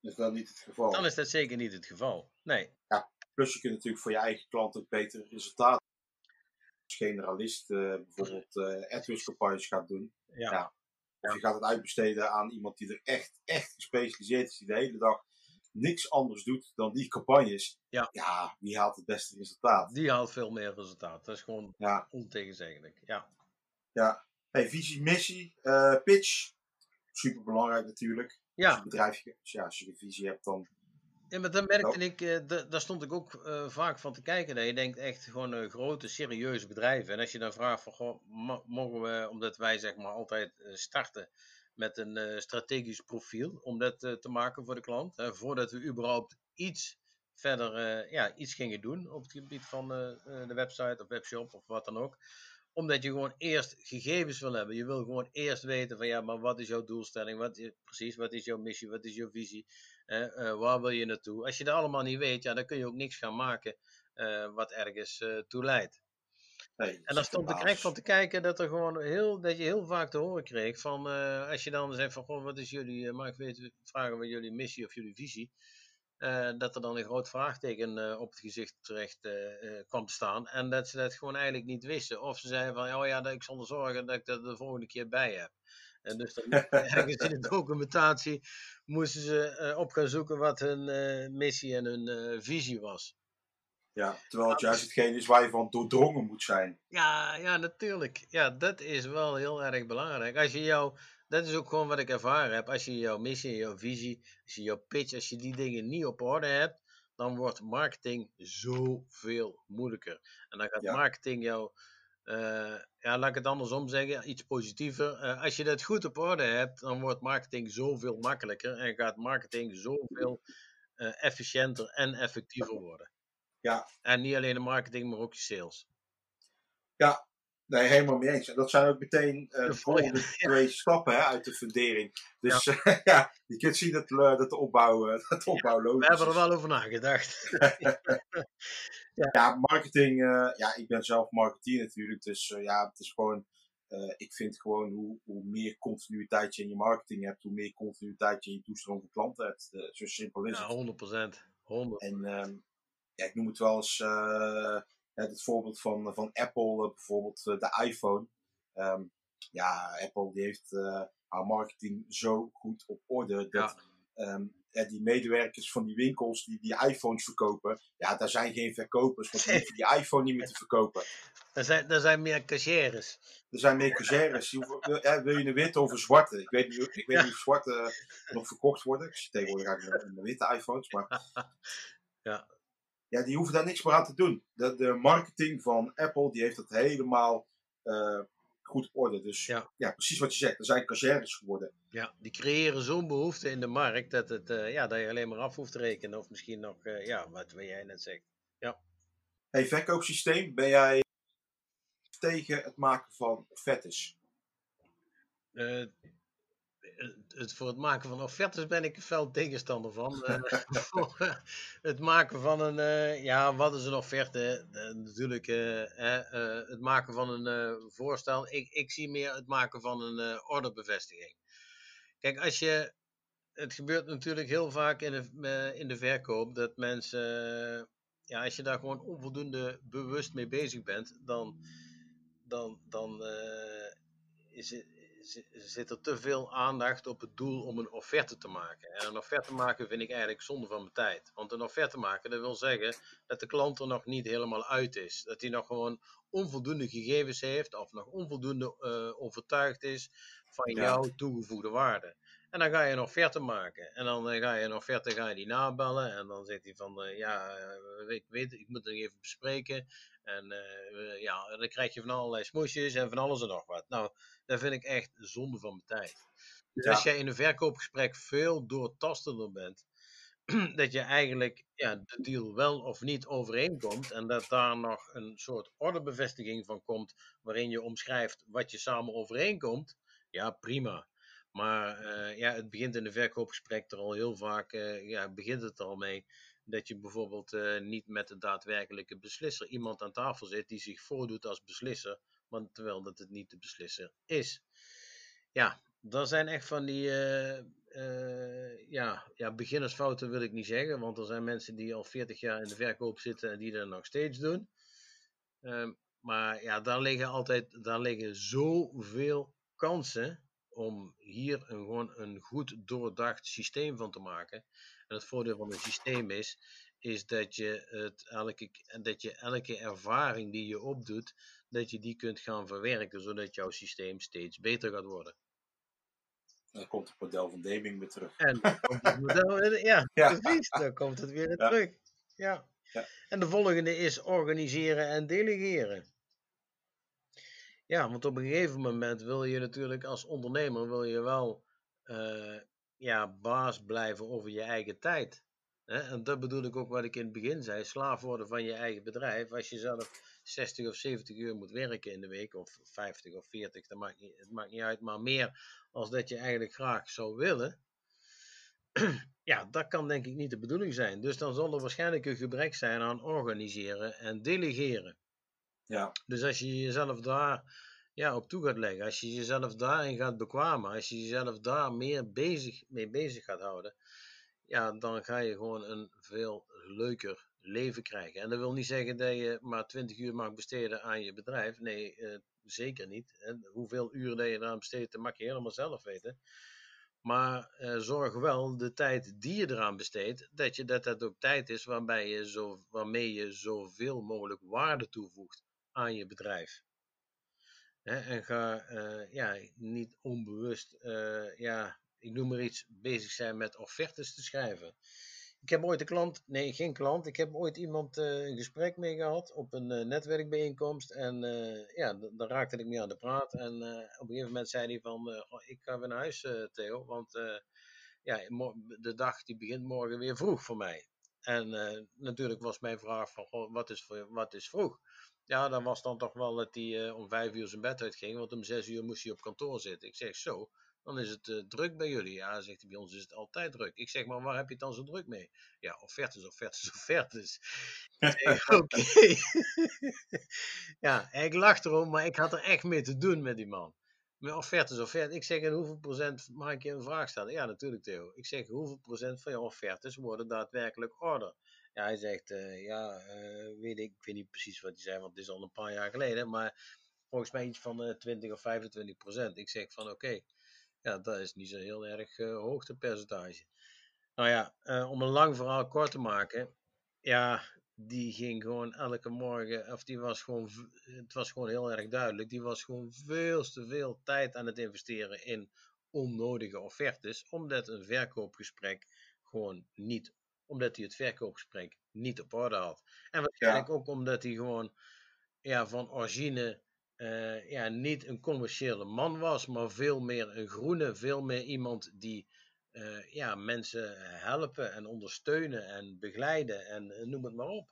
is wel niet het geval. Dan is dat zeker niet het geval. Nee. Ja, Plus je kunt natuurlijk voor je eigen klant ook betere resultaten. Als generalist uh, bijvoorbeeld uh, AdWords campagnes gaat doen. Ja. ja. Of je gaat het uitbesteden aan iemand die er echt, echt gespecialiseerd is, die de hele dag niks anders doet dan die campagnes. Ja. ja, die haalt het beste resultaat. Die haalt veel meer resultaat. Dat is gewoon ja. ontegenzeggelijk. Ja. Ja. Hey, visie, missie, uh, pitch. Super belangrijk natuurlijk. Ja. Als je bedrijf, ja, als je een visie hebt, dan ja, maar dan merkte ik, uh, daar stond ik ook uh, vaak van te kijken. Dat je denkt echt gewoon uh, grote, serieuze bedrijven. En als je dan vraagt van, goh, mogen we, omdat wij zeg maar altijd starten met een strategisch profiel, om dat te maken voor de klant. voordat we überhaupt iets verder, ja, iets gingen doen op het gebied van de website of webshop of wat dan ook omdat je gewoon eerst gegevens wil hebben. Je wil gewoon eerst weten van ja, maar wat is jouw doelstelling? Wat is, precies, wat is jouw missie? Wat is jouw visie? Uh, waar wil je naartoe? Als je dat allemaal niet weet, ja, dan kun je ook niks gaan maken uh, wat ergens uh, toe leidt. Nee, en dan stond ik echt van te kijken dat, er gewoon heel, dat je heel vaak te horen kreeg van als je dan zegt van goh, wat is jullie, maar ik weet, vragen wat jullie missie of jullie visie. Uh, dat er dan een groot vraagteken op het gezicht terecht kwam te staan. En dat ze dat gewoon eigenlijk niet wisten. Of ze zeiden van, oh ja, dat ik zal zorgen dat ik dat de volgende keer bij heb. En dus dan, ergens in de documentatie moesten ze op gaan zoeken wat hun missie en hun visie was. Ja, terwijl het juist hetgeen is waar je van doordrongen moet zijn. Ja, ja, natuurlijk. Ja, dat is wel heel erg belangrijk. Als je jou dat is ook gewoon wat ik ervaren heb. Als je jouw missie, jouw visie, als je jouw pitch, als je die dingen niet op orde hebt, dan wordt marketing zoveel moeilijker. En dan gaat marketing jou, ja, laat ik het andersom zeggen, iets positiever. Uh, als je dat goed op orde hebt, dan wordt marketing zoveel makkelijker en gaat marketing zoveel uh, efficiënter en effectiever worden. Ja. En niet alleen de marketing, maar ook je sales. Ja, Nee, helemaal mee eens. En dat zijn ook meteen uh, de volgende twee stappen hè, uit de fundering. Dus ja. Uh, ja, je kunt zien dat, uh, dat de opbouw, dat de opbouw ja, logisch We hebben er wel over nagedacht. ja. ja. marketing. ja, ik ben zelf marketeer natuurlijk. Dus ja, het is gewoon. ik vind gewoon hoe, hoe meer continuïteit je in je marketing hebt, hoe meer continuïteit je in je toestroom van klanten hebt. zo simpel is het. Ja, 100%. 100%. En um, ja, ik noem het wel eens het voorbeeld van, van Apple, eh, bijvoorbeeld eh, de iPhone. Um, ja, Apple die heeft uh, haar marketing zo goed op orde dat ja. um, ja, die medewerkers van die winkels die die iPhones verkopen, ja, daar zijn geen verkopers, want die hoeven die iPhone niet meer te verkopen. Er zijn, er zijn meer cashiers. Er zijn meer cashiers. Wil, wil je een witte of een zwarte? Ik weet niet, ik weet niet of zwarte nog verkocht worden. Ik zie tegenwoordig eigenlijk een witte iPhones, maar... Ja ja, die hoeven daar niks meer aan te doen. De, de marketing van Apple die heeft dat helemaal uh, goed op orde. Dus ja. ja. precies wat je zegt. Er zijn cashiers geworden. Ja, die creëren zo'n behoefte in de markt dat, het, uh, ja, dat je alleen maar af hoeft te rekenen. Of misschien nog, uh, ja, wat jij net zegt. Ja. Hey, verkoopsysteem, ben jij tegen het maken van offertes? Het, voor het maken van offertes ben ik fel tegenstander van. Eh, eh, het maken van een, uh, ja, wat is een offerte? natuurlijk het maken van een voorstel. Ik, ik zie meer het maken van een orderbevestiging. Kijk, als je, het gebeurt natuurlijk heel vaak in de, in de verkoop dat mensen, ja, als je daar gewoon onvoldoende bewust mee bezig bent, dan, dan, dan is het zit er te veel aandacht op het doel om een offerte te maken. En een offerte maken vind ik eigenlijk zonde van mijn tijd. Want een offerte maken, dat wil zeggen dat de klant er nog niet helemaal uit is. Dat hij nog gewoon onvoldoende gegevens heeft of nog onvoldoende uh, overtuigd is van jouw toegevoegde waarde. En dan ga je een offerte maken. En dan ga je een offerte ga je die nabellen. En dan zegt hij van, uh, ja, ik weet, ik moet het even bespreken. En uh, ja, dan krijg je van allerlei smoesjes en van alles en nog wat. Nou, dat vind ik echt zonde van mijn tijd. Dus als jij in een verkoopgesprek veel doortastender bent, dat je eigenlijk ja, de deal wel of niet overeenkomt en dat daar nog een soort ordebevestiging van komt waarin je omschrijft wat je samen overeenkomt, ja prima. Maar uh, ja, het begint in een verkoopgesprek er al heel vaak, uh, ja, begint het al mee dat je bijvoorbeeld uh, niet met de daadwerkelijke beslisser iemand aan tafel zit die zich voordoet als beslisser, want terwijl dat het niet de beslisser is. Ja, dat zijn echt van die ja, ja, beginnersfouten wil ik niet zeggen, want er zijn mensen die al 40 jaar in de verkoop zitten en die dat nog steeds doen. Uh, maar ja, daar liggen altijd daar liggen zoveel kansen om hier een, gewoon een goed doordacht systeem van te maken. En het voordeel van een systeem is, is dat je, het elke, dat je elke ervaring die je opdoet, dat je die kunt gaan verwerken, zodat jouw systeem steeds beter gaat worden. Dan komt het model van Deming weer terug. En dan komt het model, ja, ja, precies, dan komt het weer ja. terug. Ja. ja. En de volgende is organiseren en delegeren. Ja, want op een gegeven moment wil je natuurlijk als ondernemer wil je wel uh, ja, baas blijven over je eigen tijd. Hè? En dat bedoel ik ook wat ik in het begin zei: slaaf worden van je eigen bedrijf. Als je zelf 60 of 70 uur moet werken in de week, of 50 of 40, dat maakt niet, het maakt niet uit, maar meer als dat je eigenlijk graag zou willen. ja, dat kan denk ik niet de bedoeling zijn. Dus dan zal er waarschijnlijk een gebrek zijn aan organiseren en delegeren. Ja. Dus als je jezelf daar ja, op toe gaat leggen, als je jezelf daarin gaat bekwamen, als je jezelf daar meer bezig, mee bezig gaat houden, ja, dan ga je gewoon een veel leuker leven krijgen. En dat wil niet zeggen dat je maar 20 uur mag besteden aan je bedrijf. Nee, uh, zeker niet. En hoeveel uren dat je eraan besteedt, dat mag je helemaal zelf weten. Maar uh, zorg wel de tijd die je eraan besteedt, dat, je, dat dat ook tijd is waarbij je zo, waarmee je zoveel mogelijk waarde toevoegt aan je bedrijf. En ga uh, ja, niet onbewust, uh, ja, ik noem maar iets, bezig zijn met offertes te schrijven. Ik heb ooit een klant, nee, geen klant, ik heb ooit iemand uh, een gesprek mee gehad op een netwerkbijeenkomst. En ja, daar raakte ik mee aan de praat. En op een gegeven moment zei hij van, ik ga weer naar huis, Theo, want ja, de dag die begint morgen weer vroeg voor mij. En natuurlijk was mijn vraag van, wat, is, wat is vroeg? Ja, dan was dan toch wel dat hij uh, om vijf uur zijn bed uitging, want om zes uur moest hij op kantoor zitten. Ik zeg zo, dan is het uh, druk bij jullie. Ja, zegt hij, bij ons is het altijd druk. Ik zeg, maar waar heb je het dan zo druk mee? Ja, offertes, offertes, offertes. Oké. ja, ik lach erom, maar ik had er echt mee te doen met die man. Met offertes, offertes. Ik zeg, en hoeveel procent mag ik je een vraag stellen? Ja, natuurlijk Theo. Ik zeg, hoeveel procent van je offertes worden daadwerkelijk order? Ja, hij zegt, uh, ja, uh, weet ik, ik weet niet precies wat hij zei, want het is al een paar jaar geleden, maar volgens mij iets van uh, eh, 20 of 25 procent. Ik zeg van, oké, ja, dat is niet zo heel erg hoog, de percentage. Nou ja, om een lang verhaal kort te maken, ja, die ging gewoon elke morgen, of die was gewoon, het was gewoon heel erg duidelijk, die was gewoon veel te veel tijd aan het investeren in onnodige offertes, omdat een verkoopgesprek gewoon niet omdat hij het verkoopgesprek niet op orde had. En waarschijnlijk ook omdat hij gewoon ja, van origine uh, ja, niet een commerciële man was, maar veel meer een groene, veel meer iemand die uh, ja, mensen helpen en ondersteunen en begeleiden en uh, noem het maar op.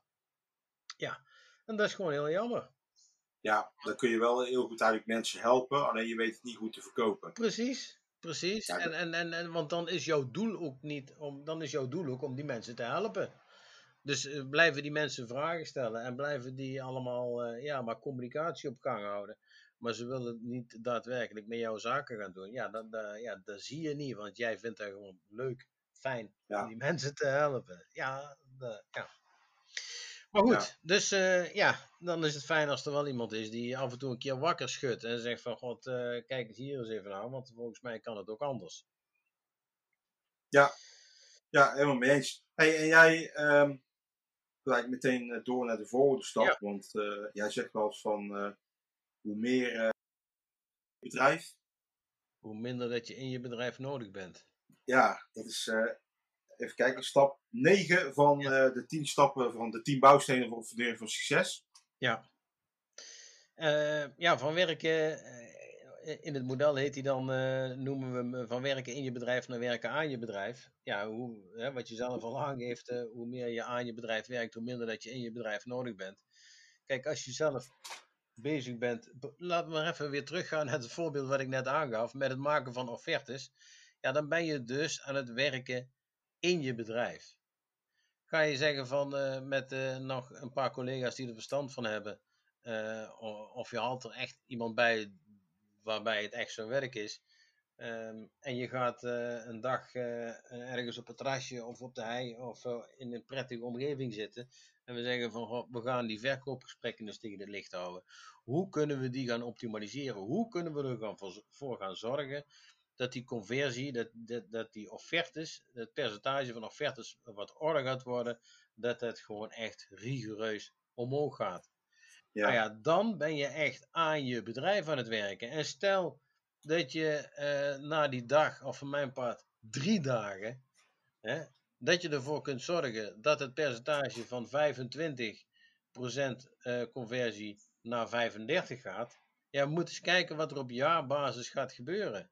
Ja, en dat is gewoon heel jammer. Ja, dan kun je wel heel goed eigenlijk mensen helpen, alleen je weet het niet goed te verkopen. Precies. Precies, en, en, en, en, want dan is jouw doel ook niet om, dan is jouw doel ook om die mensen te helpen. Dus uh, blijven die mensen vragen stellen en blijven die allemaal uh, ja, maar communicatie op gang houden. Maar ze willen niet daadwerkelijk met jouw zaken gaan doen. Ja, dat, dat, ja, dat zie je niet, want jij vindt het gewoon leuk, fijn om die mensen te helpen. Ja, de, ja. Maar goed, dus uh, ja, dan is het fijn als er wel iemand is die af en toe een keer wakker schudt en zegt van god, uh, kijk eens hier eens even naar, want volgens mij kan het ook anders. Ja, ja helemaal mee eens. Hey, en jij um, gelijk meteen door naar de volgende stap, want uh, jij zegt wel eens van hoe meer bedrijf. Hoe minder dat je in je bedrijf nodig bent. Ja, dat is even kijken, stap 9 van uh, de 10 stappen van de 10 bouwstenen voor verdelen van succes. Ja. Uh, ja, van werken, uh, in het model heet hij dan, noemen we hem van werken in je bedrijf naar werken aan je bedrijf. Ja, hoe, hè, wat je zelf al aangeeft, hoe meer je aan je bedrijf werkt, hoe minder dat je in je bedrijf nodig bent. Kijk, als je zelf bezig bent, laten we maar even weer teruggaan naar het voorbeeld wat ik net aangaf, met het maken van offertes. Ja, dan ben je dus aan het werken in je bedrijf. Ga je zeggen van uh, met uh, nog een paar collega's die er verstand van hebben, uh, of je haalt er echt iemand bij waarbij het echt zo'n werk is. Um, en je gaat een dag ergens op het terrasje of op de hei of in een prettige omgeving zitten. En we zeggen van we gaan die verkoopgesprekken dus tegen het licht houden. Hoe kunnen we die gaan optimaliseren? Hoe kunnen we er gaan voor gaan zorgen dat die conversie, dat, dat, dat die offertes, het percentage van offertes wat order gaat worden, dat het gewoon echt rigoureus omhoog gaat. Ja. Nou ja, dan ben je echt aan je bedrijf aan het werken. En stel dat je uh, na die dag, of van mijn part drie dagen, hè, dat je ervoor kunt zorgen dat het percentage van 25% uh, eh, conversie naar 35 gaat. Ja, we moeten eens kijken wat er op jaarbasis gaat gebeuren.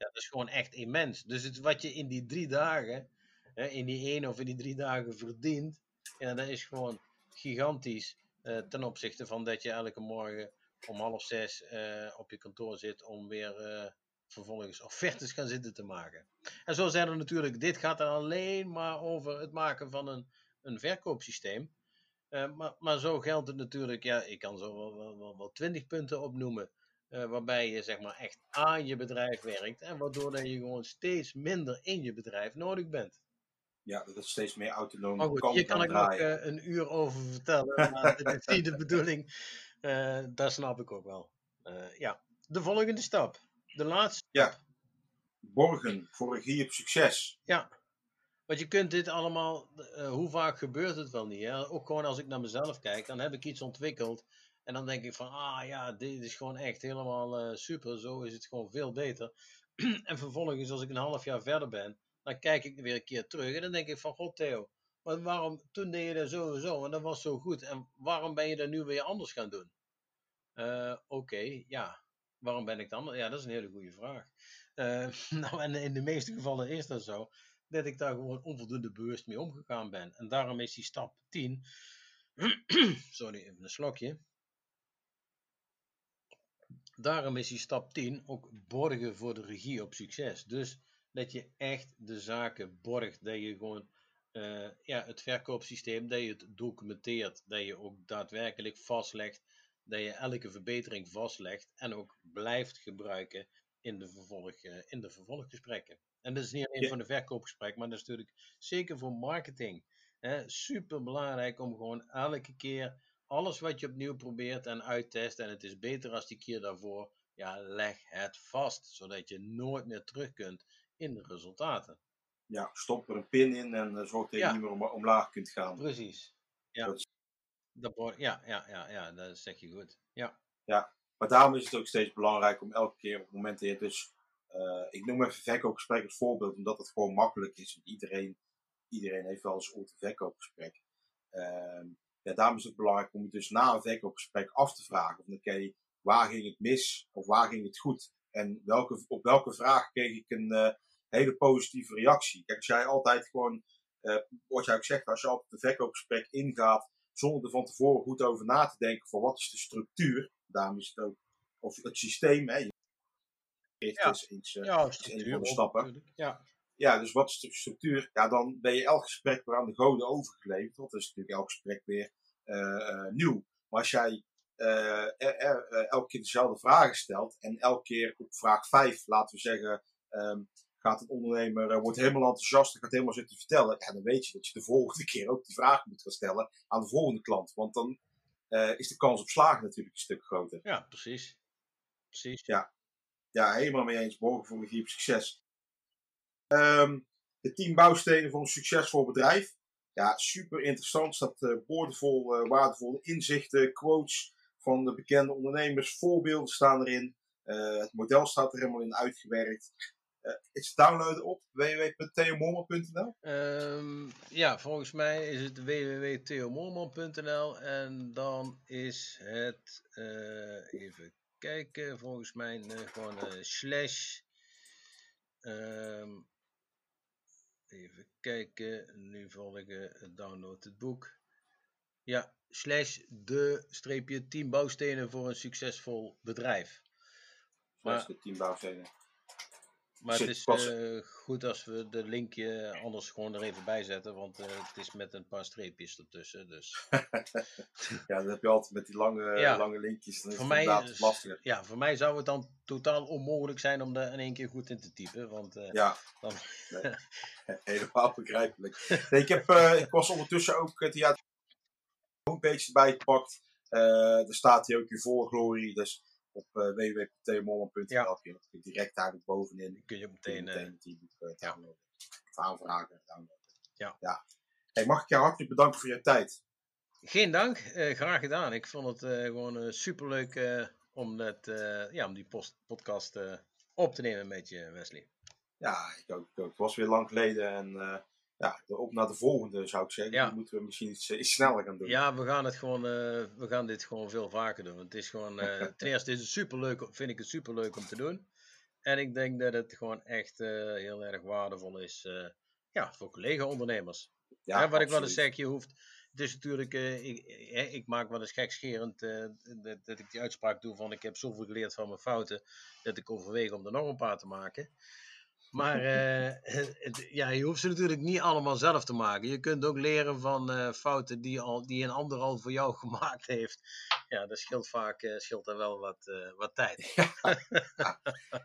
Ja, dat is gewoon echt immens. Dus het, wat je in die drie dagen, hè, in die één of in die drie dagen verdient, ja, dat is gewoon gigantisch uh, ten opzichte van dat je elke morgen om half zes uh, op je kantoor zit om weer uh, vervolgens offertes gaan zitten te maken. En zo zijn er natuurlijk, dit gaat dan alleen maar over het maken van een, een verkoopsysteem. maar, maar zo geldt het natuurlijk, ja, ik kan zo wel, wel, wel, wel 20 punten opnoemen. Uh, waarbij je zeg maar echt aan je bedrijf werkt en waardoor dat je gewoon steeds minder in je bedrijf nodig bent. Ja, dat het steeds meer autonoom oh, kan Hier kan ik nog uh, een uur over vertellen, maar dat is niet de bedoeling. Uh, dat snap ik ook wel. ja, de volgende stap. De laatste Ja, borgen voor regie op succes. Ja, want je kunt dit allemaal, hoe vaak gebeurt het wel niet? Hè? Ook gewoon als ik naar mezelf kijk, dan heb ik iets ontwikkeld en dan denk ik van, ah ja, dit is gewoon echt helemaal uh, super. Zo is het gewoon veel beter. en vervolgens, als ik een half jaar verder ben, dan kijk ik weer een keer terug. En dan denk ik van, god Theo, maar waarom, toen deed je dat zo en dat was zo goed. En waarom ben je dat nu weer anders gaan doen? Uh, Oké, ja. Waarom ben ik dan? Ja, dat is een hele goede vraag. Uh, nou, en in de meeste gevallen is dat zo. Dat ik daar gewoon onvoldoende bewust mee omgegaan ben. En daarom is die stap 10. Sorry, even een slokje. Daarom is die stap 10 ook borgen voor de regie op succes. Dus dat je echt de zaken borgt. Dat je gewoon uh, ja, het verkoopsysteem, dat je het documenteert. Dat je ook daadwerkelijk vastlegt. Dat je elke verbetering vastlegt. En ook blijft gebruiken in de, vervolg, uh, in de vervolggesprekken. En dat is niet alleen ja. voor de verkoopgesprek, maar dat is natuurlijk zeker voor marketing. Super belangrijk om gewoon elke keer alles wat je opnieuw probeert en uittest en het is beter als die keer daarvoor, ja, leg het vast, zodat je nooit meer terug kunt in de resultaten. Ja, stop er een pin in en uh, zorg dat je niet meer om, omlaag kunt gaan. Precies. Ja. Dat dat, ja, ja, ja, ja, dat zeg je goed. Ja. ja, maar daarom is het ook steeds belangrijk om elke keer op momenten dus uh, ik noem even verkoopgesprek als voorbeeld, omdat het gewoon makkelijk is. Iedereen, iedereen heeft wel eens ooit een verkoopgesprek. Uh, ja, daarom is het belangrijk om je dus na een verkoopgesprek af te vragen. Van oké, waar ging het mis of waar ging het goed? En welke, op welke vraag kreeg ik een uh, hele positieve reactie? Kijk, als jij altijd gewoon, uh, wat jij ook zegt, als je op een verkoopgesprek ingaat zonder er van tevoren goed over na te denken van wat is de structuur, daarom is het ook, of het systeem, hè, ja. is, iets, uh, ja, is een van de stappen. Ja. Ja, dus wat is de structuur? Ja, dan ben je elk gesprek weer aan de goden overgeleverd. Want dat is natuurlijk elk gesprek weer uh, nieuw. Maar als jij uh, elke keer dezelfde vragen stelt en elke keer op vraag 5, laten we zeggen, um, gaat een ondernemer, wordt helemaal enthousiast, gaat helemaal zitten vertellen. Ja, dan weet je dat je de volgende keer ook die vraag moet gaan stellen aan de volgende klant. Want dan is de kans op slagen natuurlijk een stuk groter. Ja, precies. Precies. Ja, ja helemaal mee eens. Morgen voor regie op succes. Ehm, de tien bouwstenen voor een succesvol bedrijf. Ja, super interessant. staat uh, boordevol, uh, waardevolle inzichten, quotes van de bekende ondernemers, voorbeelden staan erin. Uh, het model staat er helemaal in uitgewerkt. is het downloaden op www.theomorman.nl? Um, ehm, ja, volgens mij is het www.theomorman.nl en dan is het, even kijken, volgens mij gewoon slash um, Even kijken. Nu volgen. Download het boek. Ja, slash de streepje 10 bouwstenen voor een succesvol bedrijf. Maar, de 10 bouwstenen. Maar het is uh, goed als we de linkje anders gewoon er even bij zetten, want uh, het is met een paar streepjes ertussen. Dus. ja, dat heb je altijd met die lange, ja. lange linkjes. Dan is voor mij, lastiger. Ja, voor mij zou het dan totaal onmogelijk zijn om daar in één keer goed in te typen. Want, uh, ja, dan... nee. helemaal begrijpelijk. Nee, ik, heb, ik was ondertussen ook het ja, homepage erbij gepakt. er staat hier ook je voorglorie. Dus op uh, ja. kun je direct eigenlijk bovenin. Kun je meteen, kun je meteen het boek uh, downloaden. Of aanvragen downloaden. Ja. ja. Hey, mag ik jou hartelijk bedanken voor je tijd? Geen dank, graag gedaan. Ik vond het gewoon superleuk om, dat, ja, om die post podcast op te nemen met je, Wesley. Ja, ik ook. Het was weer lang geleden en ja, op naar de volgende zou ik zeggen. Ja. Die moeten we misschien iets, iets, sneller gaan doen. Ja, we gaan, het gewoon, uh, we gaan dit gewoon veel vaker doen. Het is gewoon, uh, ten eerste is het superleuk, vind ik het superleuk om te doen. En ik denk dat het gewoon echt uh, heel erg waardevol is ja, voor collega-ondernemers. Ja, wat ik wel eens zeg, je hoeft... Het is natuurlijk, ik, ik, maak wel eens gekscherend dat, dat ik die uitspraak doe van ik heb zoveel geleerd van mijn fouten dat ik overweeg om er nog een paar te maken. Maar uh, ja, je hoeft ze natuurlijk niet allemaal zelf te maken. Je kunt ook leren van uh, fouten die, al, die een ander al voor jou gemaakt heeft. Ja, dat scheelt vaak uh, scheelt er wel wat, wat tijd. Ja.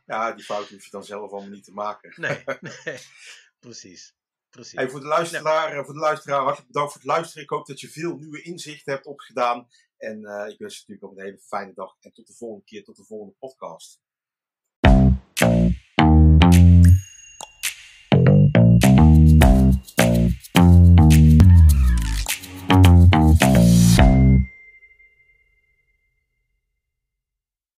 ja, die fouten hoef je dan zelf allemaal niet te maken. nee, nee. precies. precies. Hey, voor, de luisteraar, voor de luisteraar, hartelijk bedankt voor het luisteren. Ik hoop dat je veel nieuwe inzichten hebt opgedaan. En ik wens je natuurlijk nog een hele fijne dag. En tot de volgende keer, tot de volgende podcast.